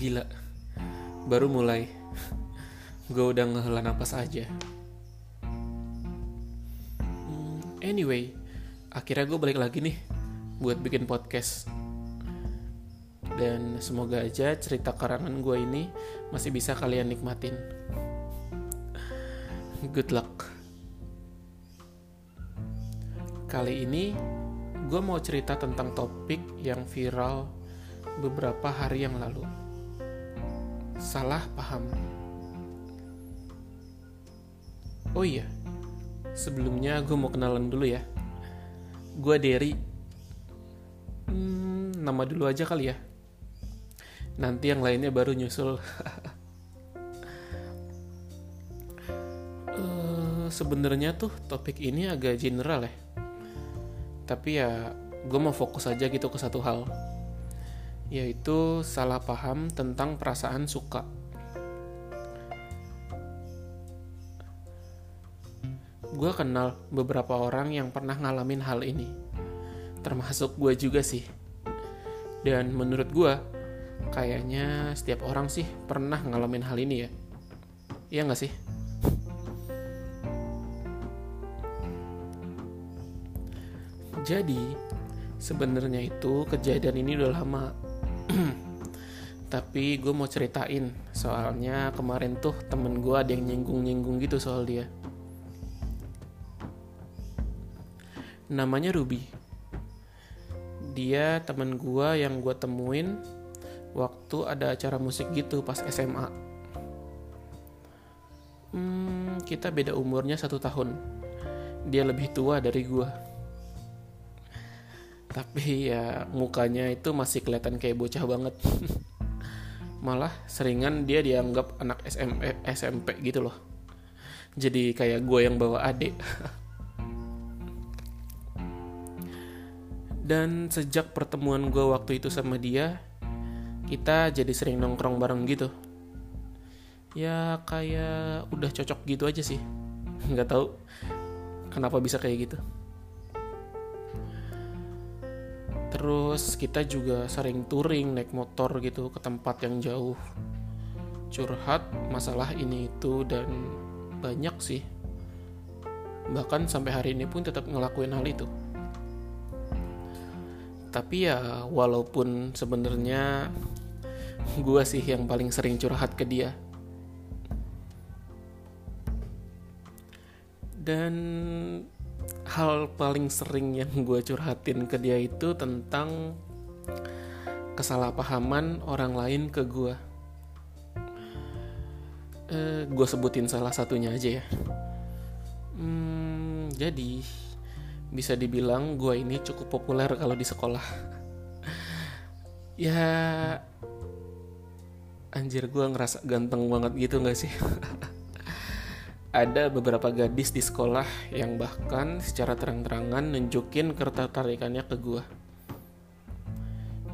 Gila, baru mulai. Gue udah ngehela napas aja. Hmm, Anyway, akhirnya gue balik lagi nih buat bikin podcast. Dan semoga aja cerita karangan gue ini masih bisa kalian nikmatin. Good luck. Kali ini gue mau cerita tentang topik yang viral beberapa hari yang lalu. Salah paham. Oh iya, sebelumnya gue mau kenalan dulu ya. Gue Derry. Hmm, nama dulu aja kali ya. Nanti yang lainnya baru nyusul. Eh, Sebenarnya tuh topik ini agak general ya. Tapi ya gue mau fokus aja gitu ke satu hal. Yaitu salah paham tentang perasaan suka. Gue kenal beberapa orang yang pernah ngalamin hal ini. Termasuk gue juga sih. Dan menurut gue, kayaknya setiap orang sih pernah ngalamin hal ini ya. Iya nggak sih? Jadi, sebenarnya itu kejadian ini udah lama. Tapi gue mau ceritain, soalnya kemarin tuh temen gue ada yang nyinggung-nyinggung gitu soal dia. Namanya Ruby. Dia temen gue yang gue temuin waktu ada acara musik gitu pas SMA. Hmm, kita beda umurnya satu tahun. Dia lebih tua dari gue tapi ya mukanya itu masih kelihatan kayak bocah banget. Malah seringan dia dianggap anak SMP, SMP gitu loh. Jadi kayak gue yang bawa adik. Dan sejak pertemuan gue waktu itu sama dia kita jadi sering nongkrong bareng gitu. Ya kayak udah cocok gitu aja sih. Nggak tahu kenapa bisa kayak gitu Terus kita juga sering touring naik motor gitu ke tempat yang jauh. Curhat masalah ini itu dan banyak sih. Bahkan sampai hari ini pun tetap ngelakuin hal itu. Tapi ya walaupun sebenarnya gue sih yang paling sering curhat ke dia. Dan hal paling sering yang gue curhatin ke dia itu tentang kesalahpahaman orang lain ke gue. Eh, gue sebutin salah satunya aja ya. Hmm, jadi bisa dibilang gue ini cukup populer kalau di sekolah. ya, anjir gue ngerasa ganteng banget gitu gak sih? ada beberapa gadis di sekolah yang bahkan secara terang-terangan nunjukin ketertarikannya ke gue.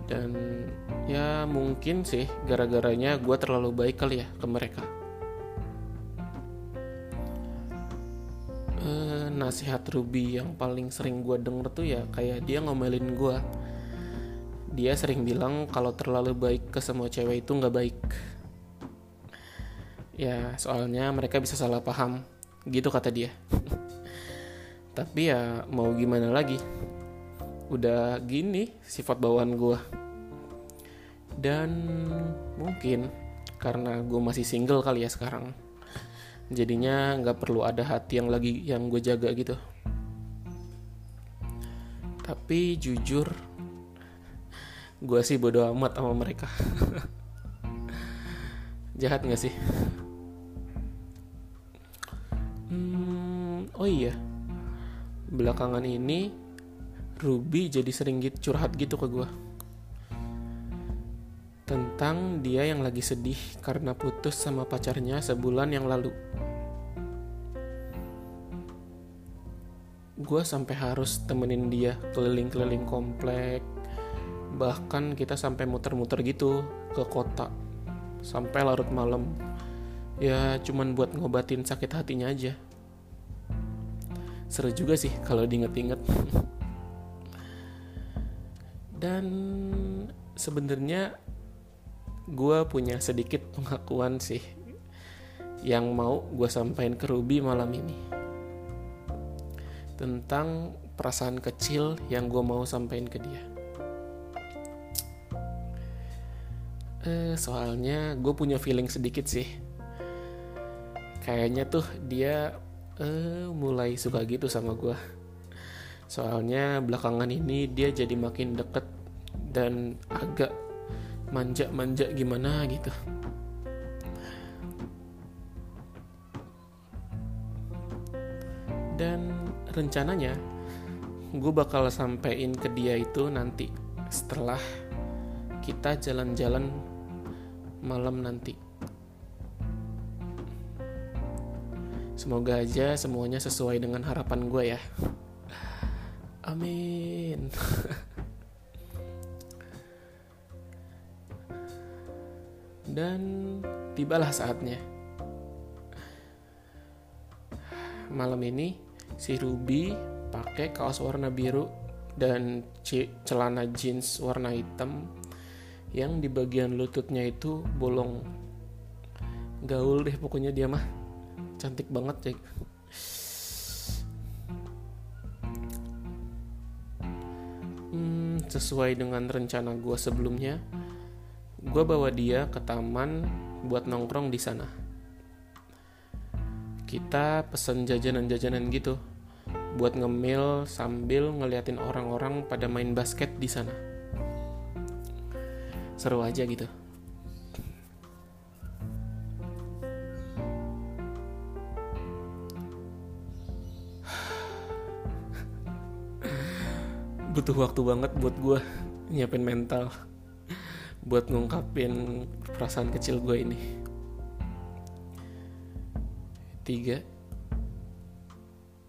Dan ya mungkin sih gara-garanya gue terlalu baik kali ya ke mereka. Eh, nasihat Ruby yang paling sering gue denger tuh ya kayak dia ngomelin gue. Dia sering bilang kalau terlalu baik ke semua cewek itu nggak baik ya soalnya mereka bisa salah paham. Gitu kata dia. Tapi ya mau gimana lagi? Udah gini sifat bawaan gue dan mungkin karena gue masih single kali ya sekarang jadinya nggak perlu ada hati yang lagi yang gue jaga gitu. Tapi jujur gue sih bodo amat sama mereka. Jahat nggak sih oh iya, belakangan ini Ruby jadi sering gitu curhat gitu ke gue tentang dia yang lagi sedih karena putus sama pacarnya sebulan yang lalu. Gue sampai harus temenin dia keliling-keliling komplek, bahkan kita sampai muter-muter gitu ke kota. Sampai larut malam. Ya cuman buat ngobatin sakit hatinya aja seru juga sih kalau diinget-inget dan sebenarnya gue punya sedikit pengakuan sih yang mau gue sampaikan ke Ruby malam ini tentang perasaan kecil yang gue mau sampaikan ke dia. Eh, soalnya gue punya feeling sedikit sih. Kayaknya tuh dia eh, mulai suka gitu sama gue. Soalnya belakangan ini dia jadi makin deket dan agak manja-manja gimana gitu. dan rencananya gue bakal sampein ke dia itu nanti setelah kita jalan-jalan malam nanti semoga aja semuanya sesuai dengan harapan gue ya. Amin. Dan tibalah saatnya. Malam ini si Ruby pakai kaos warna biru dan celana jeans warna hitam yang di bagian lututnya itu bolong. Gaul deh pokoknya dia mah cantik banget ya hmm, sesuai dengan rencana gue sebelumnya gue bawa dia ke taman buat nongkrong di sana kita pesen jajanan-jajanan gitu buat ngemil sambil ngeliatin orang-orang pada main basket di sana. Seru aja gitu. Butuh waktu banget buat gue nyiapin mental buat ngungkapin perasaan kecil gue ini. Tiga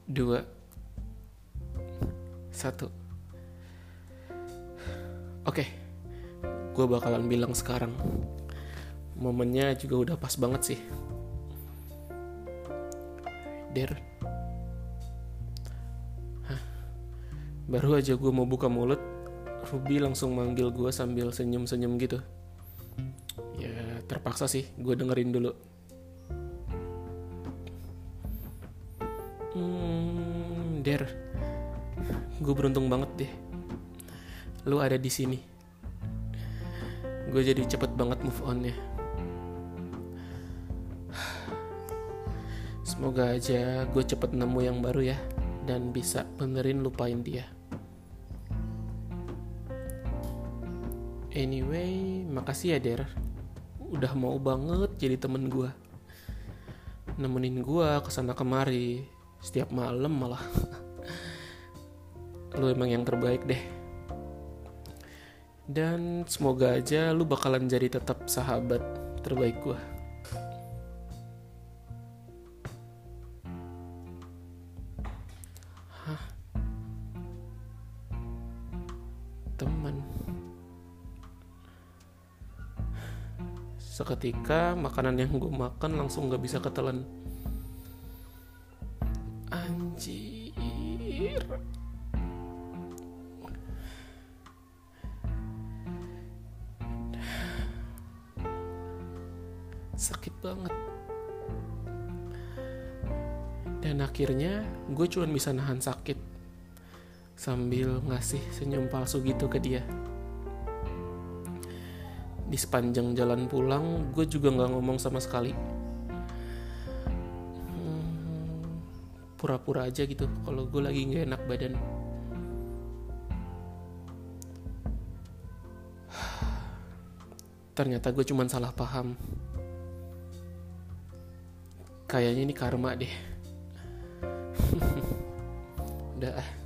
dua satu. Oke gue bakalan bilang sekarang. Momennya juga udah pas banget sih. Der baru aja gue mau buka mulut Ruby langsung manggil gue sambil senyum-senyum gitu ya terpaksa sih gue dengerin dulu Der, gue beruntung banget deh. Lu ada di sini. Gue jadi cepet banget move on ya. Semoga aja gue cepet nemu yang baru ya dan bisa benerin lupain dia. Anyway, makasih ya Der. Udah mau banget jadi temen gue. Nemenin gue ke sana kemari setiap malam malah lu emang yang terbaik deh dan semoga aja lu bakalan jadi tetap sahabat terbaik gue seketika makanan yang gue makan langsung gak bisa ketelan Anjir. Sakit banget. Dan akhirnya gue cuma bisa nahan sakit sambil ngasih senyum palsu gitu ke dia. Di sepanjang jalan pulang, gue juga gak ngomong sama sekali. Pura-pura aja gitu kalau gue lagi nggak enak badan. Ternyata gue cuman salah paham. Kayaknya ini karma deh. Udah ah